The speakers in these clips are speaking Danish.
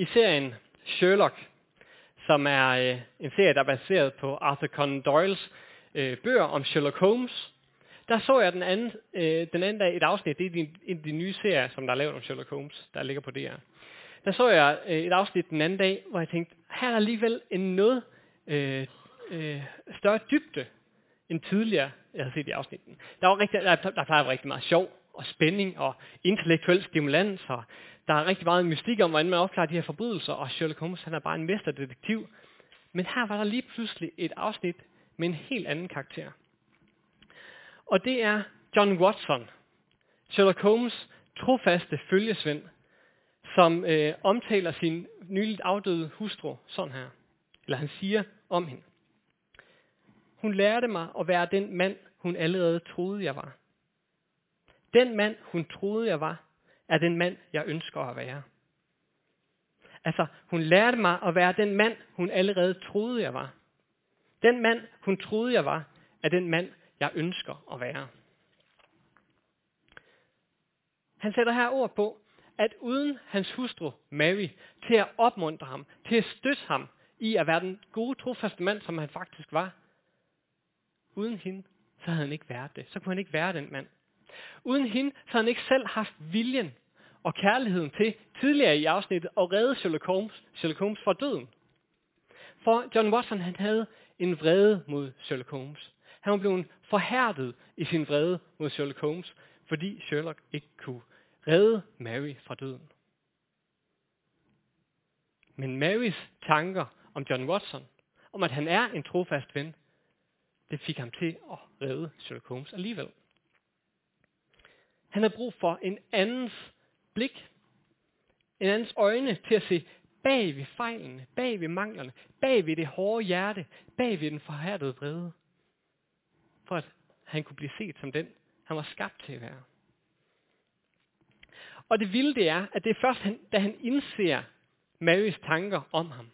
I serien Sherlock, som er øh, en serie, der er baseret på Arthur Conan Doyles øh, bøger om Sherlock Holmes, der så jeg den anden, øh, den anden dag et afsnit, det er de, en af de nye serier, som der er lavet om Sherlock Holmes, der ligger på DR. Der så jeg øh, et afsnit den anden dag, hvor jeg tænkte, her er der alligevel en noget øh, øh, større dybde end tidligere, jeg har set i afsnitten. Der, var rigtig, der, der plejer rigtig meget sjov og spænding og intellektuel stimulans, og der er rigtig meget mystik om, hvordan man opklarer de her forbrydelser, og Sherlock Holmes han er bare en mesterdetektiv. Men her var der lige pludselig et afsnit med en helt anden karakter. Og det er John Watson, Sherlock Holmes trofaste følgesvend, som øh, omtaler sin nyligt afdøde hustru sådan her. Eller han siger om hende. Hun lærte mig at være den mand, hun allerede troede, jeg var. Den mand, hun troede, jeg var, er den mand, jeg ønsker at være. Altså, hun lærte mig at være den mand, hun allerede troede, jeg var. Den mand, hun troede, jeg var, er den mand, jeg ønsker at være. Han sætter her ord på, at uden hans hustru Mary til at opmuntre ham, til at støtte ham i at være den gode trofaste mand, som han faktisk var, uden hende, så havde han ikke været det. Så kunne han ikke være den mand. Uden hende, så havde han ikke selv haft viljen og kærligheden til tidligere i afsnittet at redde Sherlock Holmes, Sherlock Holmes fra døden. For John Watson han havde en vrede mod Sherlock Holmes. Han var blevet forhærdet i sin vrede mod Sherlock Holmes, fordi Sherlock ikke kunne redde Mary fra døden. Men Marys tanker om John Watson, om at han er en trofast ven, det fik ham til at redde Sherlock Holmes alligevel. Han havde brug for en andens blik, en andens øjne til at se bag ved fejlene, bag ved manglerne, bag ved det hårde hjerte, bag ved den forhærdede vrede. For at han kunne blive set som den, han var skabt til at være. Og det vilde det er, at det er først, da han indser Marys tanker om ham.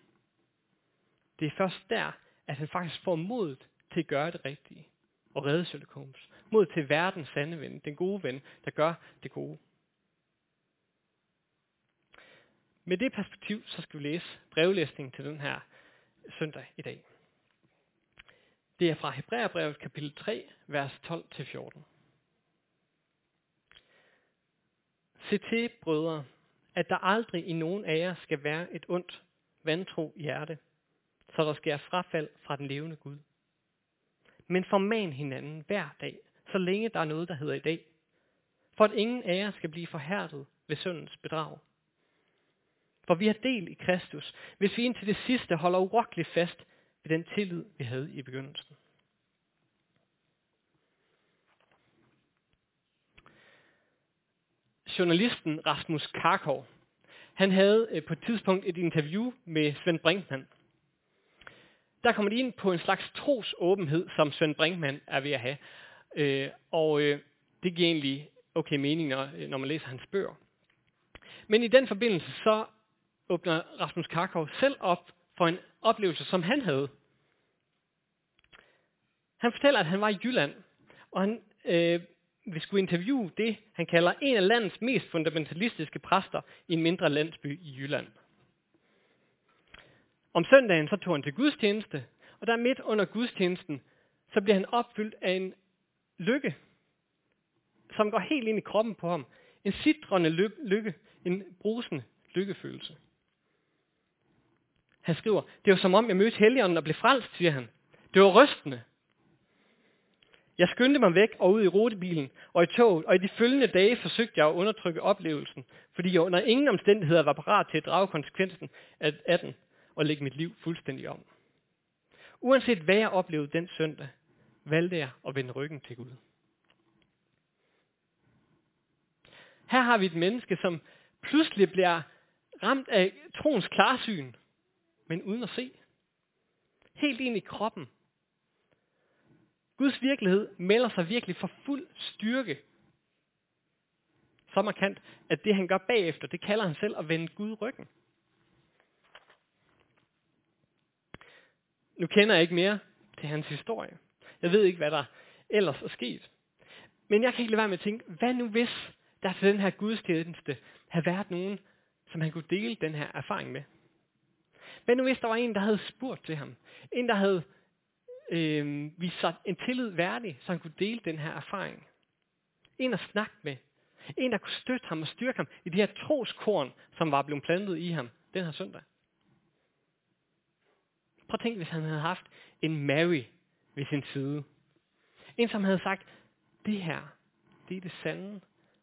Det er først der, at han faktisk får modet til at gøre det rigtige og redde Sherlock mod til verdens sande ven, den gode ven, der gør det gode. Med det perspektiv, så skal vi læse brevlæsningen til den her søndag i dag. Det er fra Hebræerbrevet kapitel 3, vers 12-14. Se til, brødre, at der aldrig i nogen af jer skal være et ondt, vantro hjerte, så der sker frafald fra den levende Gud. Men forman hinanden hver dag, så længe der er noget, der hedder i dag, for at ingen af jer skal blive forhærdet ved syndens bedrag. For vi har del i Kristus, hvis vi indtil det sidste holder urokkeligt fast ved den tillid, vi havde i begyndelsen. Journalisten Rasmus Karkov, han havde øh, på et tidspunkt et interview med Svend Brinkmann. Der kommer de ind på en slags trosåbenhed, som Svend Brinkmann er ved at have. Øh, og øh, det giver egentlig okay mening, når, øh, når man læser hans bøger. Men i den forbindelse, så åbner Rasmus Karkov selv op for en oplevelse, som han havde. Han fortæller, at han var i Jylland, og han øh, vil skulle interviewe det, han kalder en af landets mest fundamentalistiske præster i en mindre landsby i Jylland. Om søndagen så tog han til gudstjeneste, og der midt under gudstjenesten, så bliver han opfyldt af en lykke, som går helt ind i kroppen på ham. En sidrende lykke, en brusende lykkefølelse. Han skriver, det var som om jeg mødte Helligånden og blev frelst, siger han. Det var rystende. Jeg skyndte mig væk og ud i rutebilen og i toget, og i de følgende dage forsøgte jeg at undertrykke oplevelsen, fordi jeg under ingen omstændigheder var parat til at drage konsekvensen af den og lægge mit liv fuldstændig om. Uanset hvad jeg oplevede den søndag, valgte jeg at vende ryggen til Gud. Her har vi et menneske, som pludselig bliver ramt af troens klarsyn, men uden at se. Helt ind i kroppen. Guds virkelighed melder sig virkelig for fuld styrke. Så markant, at det han gør bagefter, det kalder han selv at vende Gud ryggen. Nu kender jeg ikke mere til hans historie. Jeg ved ikke, hvad der ellers er sket. Men jeg kan ikke lade være med at tænke, hvad nu hvis der til den her gudstjeneste har været nogen, som han kunne dele den her erfaring med. Hvad nu hvis der var en, der havde spurgt til ham? En, der havde øh, vist sig en tillid værdig, så han kunne dele den her erfaring. En at snakke med. En, der kunne støtte ham og styrke ham i de her troskorn, som var blevet plantet i ham den her søndag. Prøv at tænke, hvis han havde haft en Mary ved sin side. En, som havde sagt, det her, det er det sande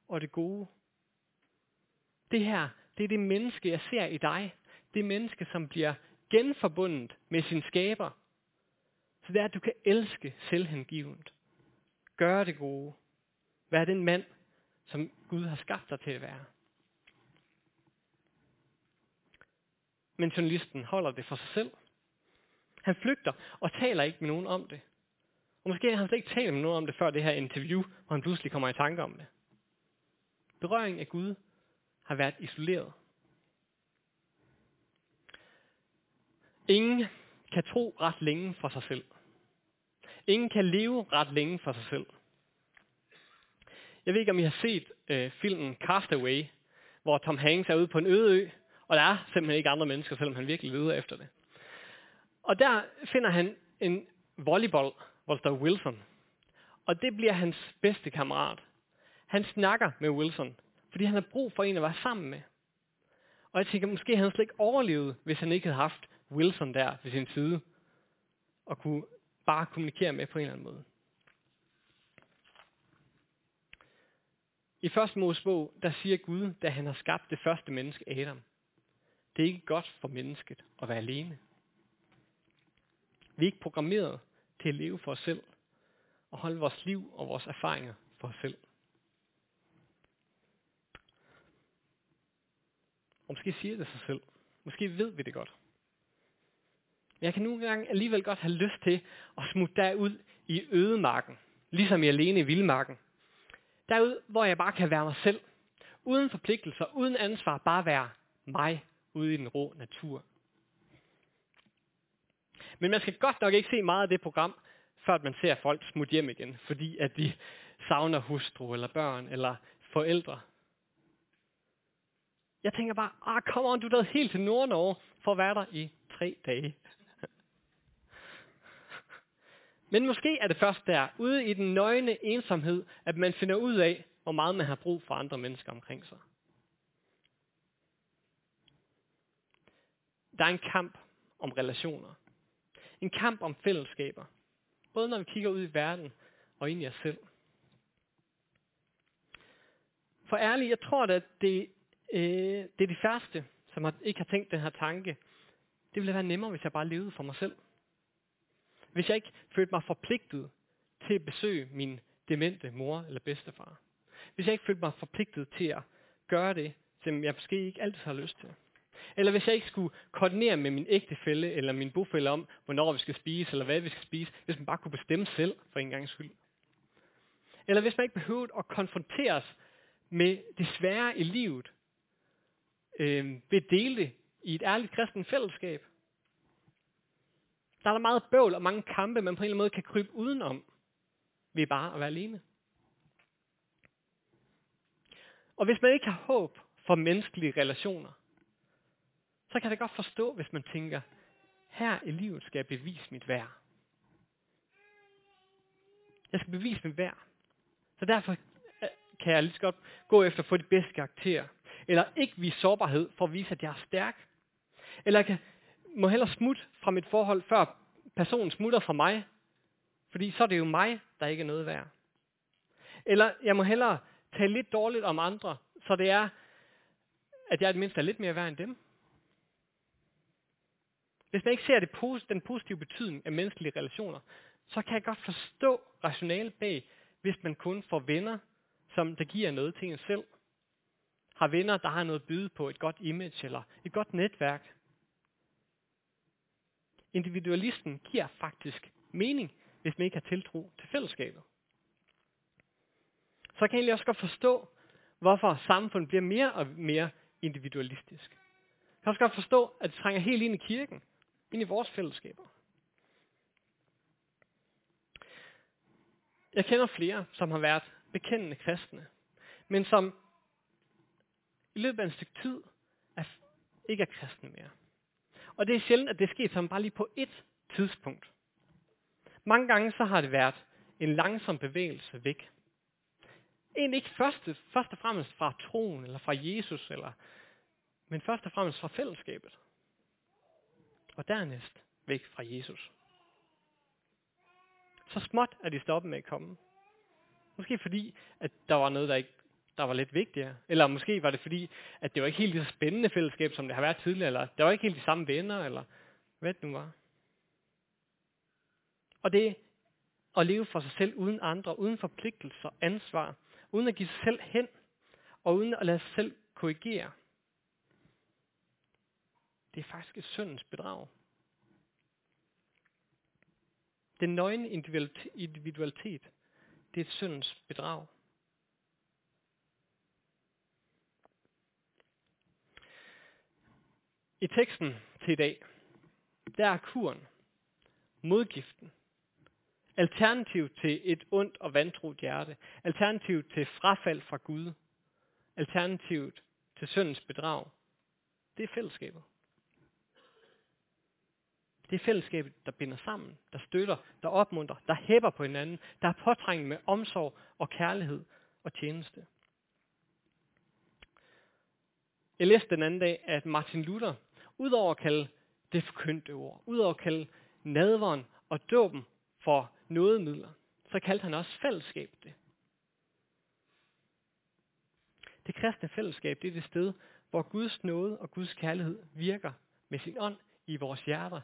og det gode. Det her, det er det menneske, jeg ser i dig. Det menneske, som bliver genforbundet med sin skaber. Så det er, at du kan elske selvhengivet. Gøre det gode. Vær den mand, som Gud har skabt dig til at være. Men journalisten holder det for sig selv. Han flygter og taler ikke med nogen om det. Og måske har han slet ikke talt med nogen om det før det her interview, hvor han pludselig kommer i tanke om det. Berøring af Gud har været isoleret. Ingen kan tro ret længe for sig selv. Ingen kan leve ret længe for sig selv. Jeg ved ikke, om I har set øh, filmen Castaway, hvor Tom Hanks er ude på en øde ø, og der er simpelthen ikke andre mennesker, selvom han virkelig leder efter det. Og der finder han en volleyball, hvor der står Wilson. Og det bliver hans bedste kammerat. Han snakker med Wilson, fordi han har brug for en at være sammen med. Og jeg tænker, måske havde han slet ikke overlevet, hvis han ikke havde haft Wilson der ved sin side, og kunne bare kommunikere med på en eller anden måde. I første Mosebog, der siger Gud, da han har skabt det første menneske, Adam, det er ikke godt for mennesket at være alene. Vi er ikke programmeret til at leve for os selv og holde vores liv og vores erfaringer for os selv. Og måske siger det sig selv. Måske ved vi det godt. Men jeg kan nogle gange alligevel godt have lyst til at smutte derud i ødemarken. Ligesom i alene i vildmarken. Derud, hvor jeg bare kan være mig selv. Uden forpligtelser, uden ansvar, bare være mig ude i den rå natur. Men man skal godt nok ikke se meget af det program, før man ser folk smutte hjem igen, fordi at de savner hustru eller børn eller forældre. Jeg tænker bare, ah, come on, du er helt til Nordnorge for at være der i tre dage. Men måske er det først der, ude i den nøgne ensomhed, at man finder ud af, hvor meget man har brug for andre mennesker omkring sig. Der er en kamp om relationer. En kamp om fællesskaber. Både når vi kigger ud i verden og ind i os selv. For ærligt, jeg tror at det, øh, det er de færreste, som har, ikke har tænkt den her tanke. Det ville være nemmere, hvis jeg bare levede for mig selv. Hvis jeg ikke følte mig forpligtet til at besøge min demente mor eller bedstefar. Hvis jeg ikke følte mig forpligtet til at gøre det, som jeg måske ikke altid har lyst til. Eller hvis jeg ikke skulle koordinere med min ægtefælle eller min bofælle om, hvornår vi skal spise, eller hvad vi skal spise, hvis man bare kunne bestemme selv for en gang skyld. Eller hvis man ikke behøvede at konfronteres med det svære i livet, øh, ved at dele det i et ærligt kristen fællesskab. Der er der meget bøvl og mange kampe, man på en eller anden måde kan krybe udenom ved bare at være alene. Og hvis man ikke har håb for menneskelige relationer, så kan jeg godt forstå, hvis man tænker, her i livet skal jeg bevise mit værd. Jeg skal bevise mit værd. Så derfor øh, kan jeg lige så godt gå efter at få de bedste karakterer. Eller ikke vise sårbarhed for at vise, at jeg er stærk. Eller jeg kan, må hellere smutte fra mit forhold, før personen smutter fra mig. Fordi så er det jo mig, der ikke er noget værd. Eller jeg må hellere tale lidt dårligt om andre, så det er, at jeg i det mindste er lidt mere værd end dem. Hvis man ikke ser det, den positive betydning af menneskelige relationer, så kan jeg godt forstå rationale bag, hvis man kun får venner, som der giver noget til en selv. Har venner, der har noget at byde på, et godt image eller et godt netværk. Individualisten giver faktisk mening, hvis man ikke har tiltro til fællesskabet. Så kan jeg egentlig også godt forstå, hvorfor samfundet bliver mere og mere individualistisk. Jeg kan også godt forstå, at det trænger helt ind i kirken ind i vores fællesskaber. Jeg kender flere, som har været bekendende kristne, men som i løbet af en stykke tid er ikke er kristne mere. Og det er sjældent, at det sker som bare lige på ét tidspunkt. Mange gange så har det været en langsom bevægelse væk. Egentlig ikke først, først og fremmest fra troen, eller fra Jesus, eller, men først og fremmest fra fællesskabet. Og dernæst væk fra Jesus. Så småt er de stoppet med at komme. Måske fordi, at der var noget, der ikke der var lidt vigtigere. Eller måske var det fordi, at det var ikke helt det så spændende fællesskab, som det har været tidligere. Eller der var ikke helt de samme venner, eller hvad det nu var. Og det at leve for sig selv uden andre, uden forpligtelser, ansvar, uden at give sig selv hen, og uden at lade sig selv korrigere. Det er faktisk et syndens bedrag. Den nøgne individualitet, det er et syndens bedrag. I teksten til i dag, der er kuren, modgiften, alternativ til et ondt og vantroet hjerte, alternativ til frafald fra Gud, alternativet til syndens bedrag, det er fællesskabet. Det er fællesskabet, der binder sammen, der støtter, der opmuntrer, der hæpper på hinanden, der er påtrængende med omsorg og kærlighed og tjeneste. Jeg læste den anden dag, at Martin Luther, udover at kalde det forkyndte ord, udover at kalde nadveren og dåben for nådemidler, så kaldte han også fællesskab det. Det kristne fællesskab, det er det sted, hvor Guds nåde og Guds kærlighed virker med sin ånd i vores hjerter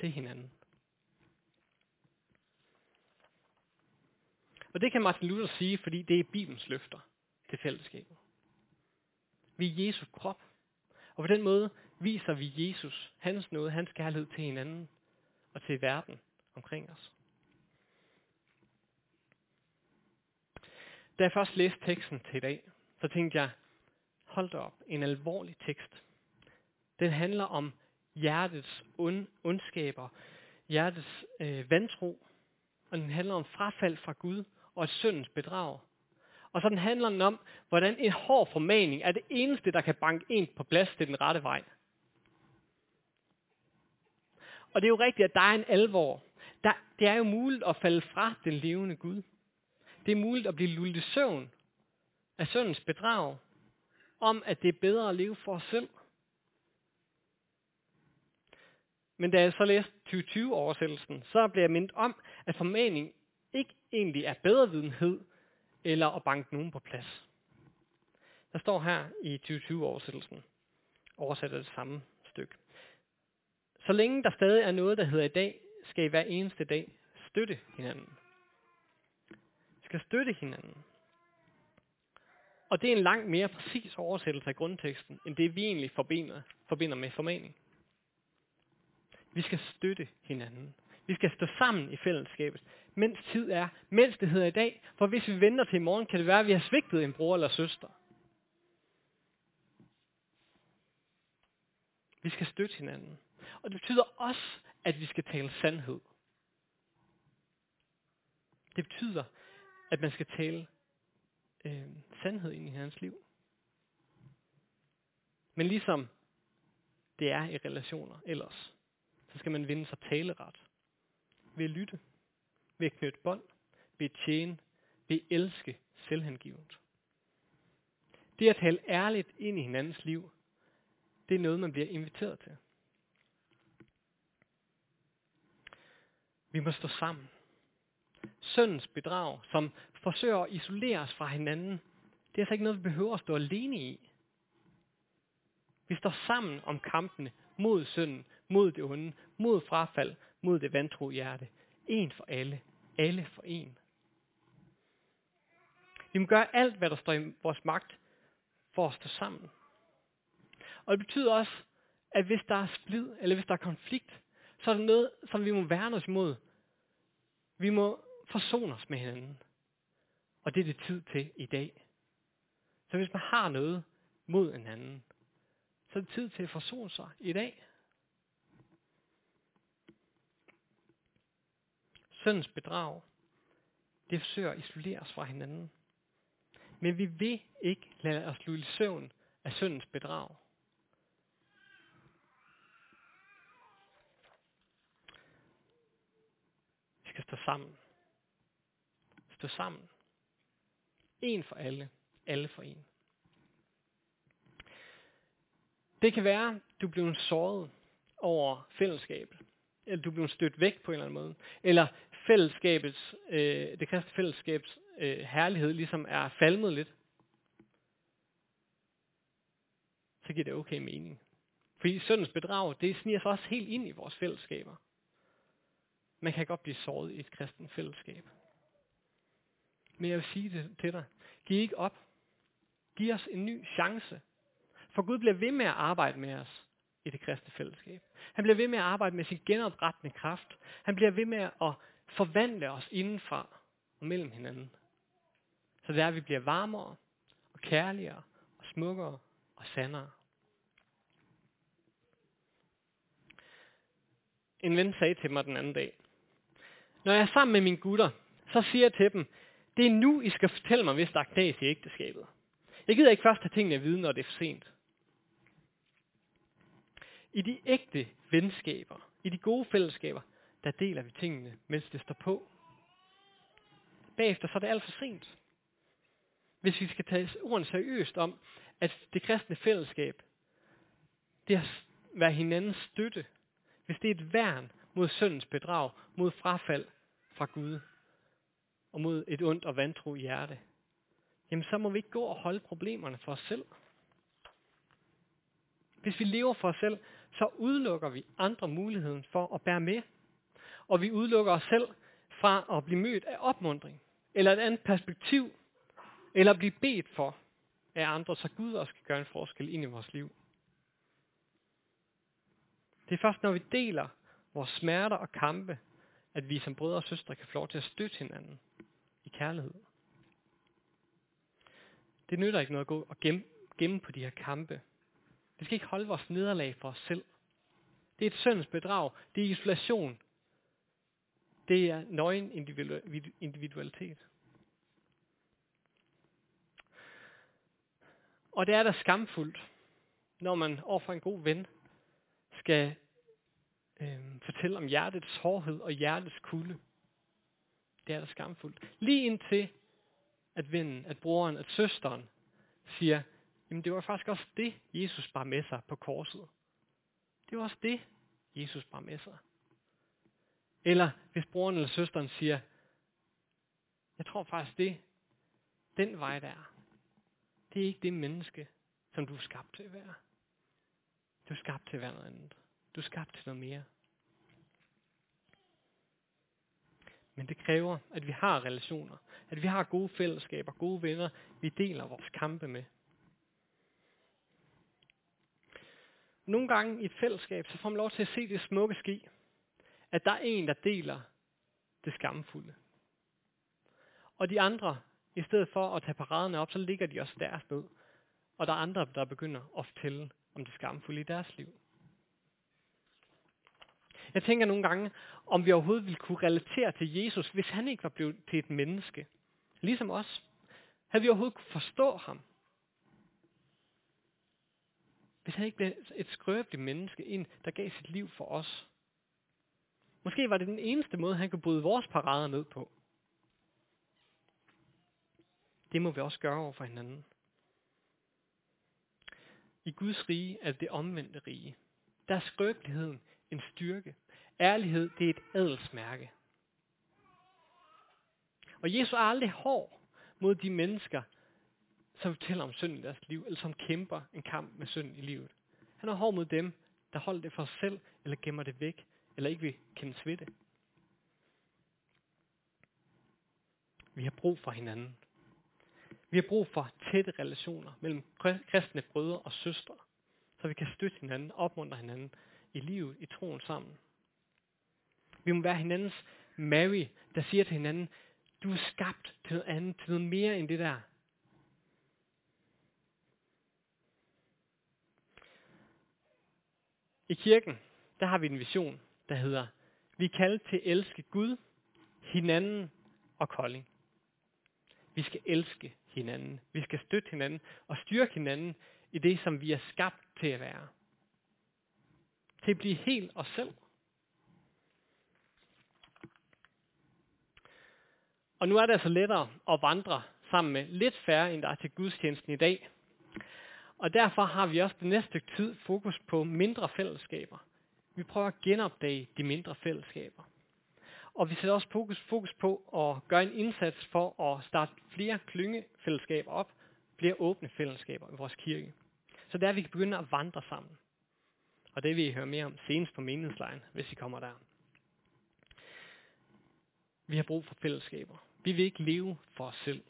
til hinanden. Og det kan Martin Luther sige, fordi det er Bibelens løfter til fællesskabet. Vi er Jesu krop. Og på den måde viser vi Jesus, hans nåde, hans kærlighed til hinanden og til verden omkring os. Da jeg først læste teksten til i dag, så tænkte jeg, hold da op, en alvorlig tekst. Den handler om hjertets ond, ondskaber, hjertets øh, vantro, og den handler om frafald fra Gud og et syndens bedrag. Og så den handler den om, hvordan en hård formaning er det eneste, der kan banke en på plads til den rette vej. Og det er jo rigtigt, at der er en alvor. Der, det er jo muligt at falde fra den levende Gud. Det er muligt at blive lullet i søvn af søndens bedrag, om at det er bedre at leve for os selv. Men da jeg så læste 2020-oversættelsen, så blev jeg mindet om, at formaning ikke egentlig er bedre videnhed, eller at banke nogen på plads. Der står her i 2020-oversættelsen, oversat det samme stykke. Så længe der stadig er noget, der hedder i dag, skal I hver eneste dag støtte hinanden. Vi skal støtte hinanden. Og det er en langt mere præcis oversættelse af grundteksten, end det vi egentlig forbinder, forbinder med formaning. Vi skal støtte hinanden. Vi skal stå sammen i fællesskabet, mens tid er, mens det hedder i dag. For hvis vi venter til i morgen, kan det være, at vi har svigtet en bror eller søster. Vi skal støtte hinanden. Og det betyder også, at vi skal tale sandhed. Det betyder, at man skal tale øh, sandhed ind i hans liv. Men ligesom det er i relationer ellers, så skal man vinde sig taleret. Ved at lytte, ved at knytte bånd, ved at tjene, ved at elske selvhengivet. Det at tale ærligt ind i hinandens liv, det er noget, man bliver inviteret til. Vi må stå sammen. Søndens bedrag, som forsøger at isolere os fra hinanden, det er altså ikke noget, vi behøver at stå alene i. Vi står sammen om kampene mod synden, mod det onde, mod frafald, mod det vantro hjerte. En for alle, alle for en. Vi må gøre alt, hvad der står i vores magt, for at stå sammen. Og det betyder også, at hvis der er splid, eller hvis der er konflikt, så er det noget, som vi må værne os imod. Vi må forsone os med hinanden. Og det er det tid til i dag. Så hvis man har noget mod en anden, så er det tid til at forsone sig i dag. Syndens bedrag, det forsøger at isolere os fra hinanden. Men vi vil ikke lade os lulle søvn af syndens bedrag. Vi skal stå sammen. Stå sammen. En for alle, alle for en. Det kan være, du blev såret over fællesskabet, eller du blev stødt væk på en eller anden måde, eller fællesskabets, øh, det kristne fællesskabs øh, herlighed ligesom er falmet lidt, så giver det okay mening. Fordi syndens bedrag, det sniger sig også helt ind i vores fællesskaber. Man kan godt blive såret i et kristen fællesskab. Men jeg vil sige det til dig. Giv ikke op. Giv os en ny chance. For Gud bliver ved med at arbejde med os i det kristne fællesskab. Han bliver ved med at arbejde med sin genoprettende kraft. Han bliver ved med at forvandle os indenfra og mellem hinanden. Så det er, at vi bliver varmere og kærligere og smukkere og sandere. En ven sagde til mig den anden dag, når jeg er sammen med mine gutter, så siger jeg til dem, det er nu, I skal fortælle mig, hvis der er knas i ægteskabet. Jeg gider ikke først have tingene at vide, når det er for sent. I de ægte venskaber, i de gode fællesskaber, der deler vi tingene, mens det står på. Bagefter så er det alt for sent. Hvis vi skal tage ordene seriøst om, at det kristne fællesskab, det er at være hinandens støtte, hvis det er et værn mod syndens bedrag, mod frafald fra Gud, og mod et ondt og vantro hjerte, jamen så må vi ikke gå og holde problemerne for os selv. Hvis vi lever for os selv, så udelukker vi andre muligheden for at bære med. Og vi udelukker os selv fra at blive mødt af opmundring, eller et andet perspektiv, eller blive bedt for af andre, så Gud også kan gøre en forskel ind i vores liv. Det er først, når vi deler vores smerter og kampe, at vi som brødre og søstre kan få lov til at støtte hinanden i kærlighed. Det nytter ikke noget at gå og gemme, gemme på de her kampe. Vi skal ikke holde vores nederlag for os selv. Det er et syndens bedrag. Det er isolation. Det er nøgen individualitet. Og det er da skamfuldt, når man overfor en god ven skal øh, fortælle om hjertets hårdhed og hjertets kulde. Det er da skamfuldt. Lige indtil, at vennen, at broren, at søsteren siger, jamen det var faktisk også det, Jesus bar med sig på korset. Det var også det, Jesus bar med sig. Eller hvis broren eller søsteren siger, jeg tror faktisk det, den vej der er, det er ikke det menneske, som du er skabt til at være. Du er skabt til at være noget andet. Du er skabt til noget mere. Men det kræver, at vi har relationer. At vi har gode fællesskaber, gode venner, vi deler vores kampe med. Nogle gange i et fællesskab, så får man lov til at se det smukke ske. At der er en, der deler det skamfulde. Og de andre, i stedet for at tage paraderne op, så ligger de også deres ned. Og der er andre, der begynder at fortælle om det skamfulde i deres liv. Jeg tænker nogle gange, om vi overhovedet ville kunne relatere til Jesus, hvis han ikke var blevet til et menneske. Ligesom os. Havde vi overhovedet kunne forstå ham? Hvis han ikke blev et skrøbeligt menneske, en der gav sit liv for os. Måske var det den eneste måde, han kunne bryde vores parader ned på. Det må vi også gøre over for hinanden. I Guds rige er det omvendte rige. Der er skrøbeligheden en styrke. Ærlighed, det er et adelsmærke. Og Jesus er aldrig hård mod de mennesker, som fortæller om synd i deres liv, eller som kæmper en kamp med synd i livet. Han er hård mod dem, der holder det for sig selv, eller gemmer det væk, eller ikke vil kendes ved det. Vi har brug for hinanden. Vi har brug for tætte relationer mellem kristne brødre og søstre, så vi kan støtte hinanden, opmuntre hinanden i livet, i troen sammen. Vi må være hinandens Mary, der siger til hinanden, du er skabt til noget andet, til noget mere end det der. I kirken, der har vi en vision, der hedder, vi er kaldet til at elske Gud, hinanden og Kolding. Vi skal elske hinanden. Vi skal støtte hinanden og styrke hinanden i det, som vi er skabt til at være. Til at blive helt os selv. Og nu er det altså lettere at vandre sammen med lidt færre, end der er til gudstjenesten i dag. Og derfor har vi også det næste stykke tid fokus på mindre fællesskaber. Vi prøver at genopdage de mindre fællesskaber. Og vi sætter også fokus, fokus på at gøre en indsats for at starte flere klyngefællesskaber op, flere åbne fællesskaber i vores kirke. Så der vi kan begynde at vandre sammen. Og det vil I høre mere om senest på meningslejen, hvis I kommer der. Vi har brug for fællesskaber. Vi vil ikke leve for os selv.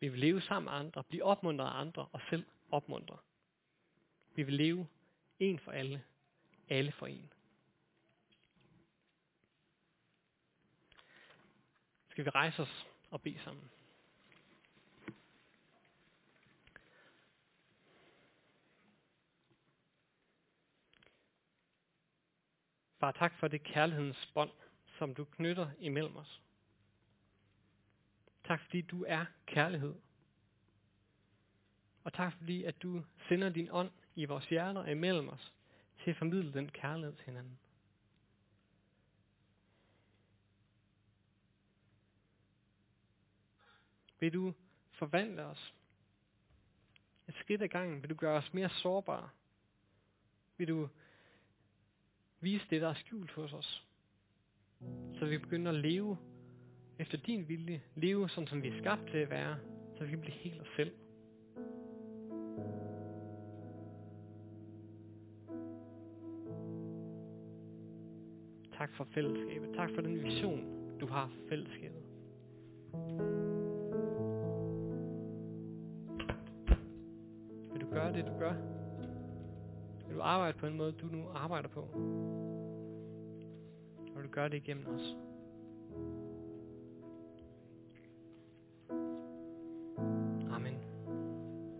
Vi vil leve sammen med andre, blive opmuntret af andre og selv opmuntre. Vi vil leve en for alle, alle for en. Skal vi rejse os og bede sammen? Far, tak for det kærlighedens bånd, som du knytter imellem os. Tak fordi du er kærlighed. Og tak fordi, at du sender din ånd i vores hjerter imellem os til at formidle den kærlighed til hinanden. Vil du forvandle os et skridt ad gangen? Vil du gøre os mere sårbare? Vil du vise det, der er skjult hos os? Så vi begynder at leve efter din vilje. Leve sådan, som vi er skabt til at være. Så vi kan blive helt os selv. Tak for fællesskabet. Tak for den vision, du har for fællesskabet. Vil du gøre det, du gør? Vil du arbejde på en måde, du nu arbejder på? Og vil du gøre det igennem os?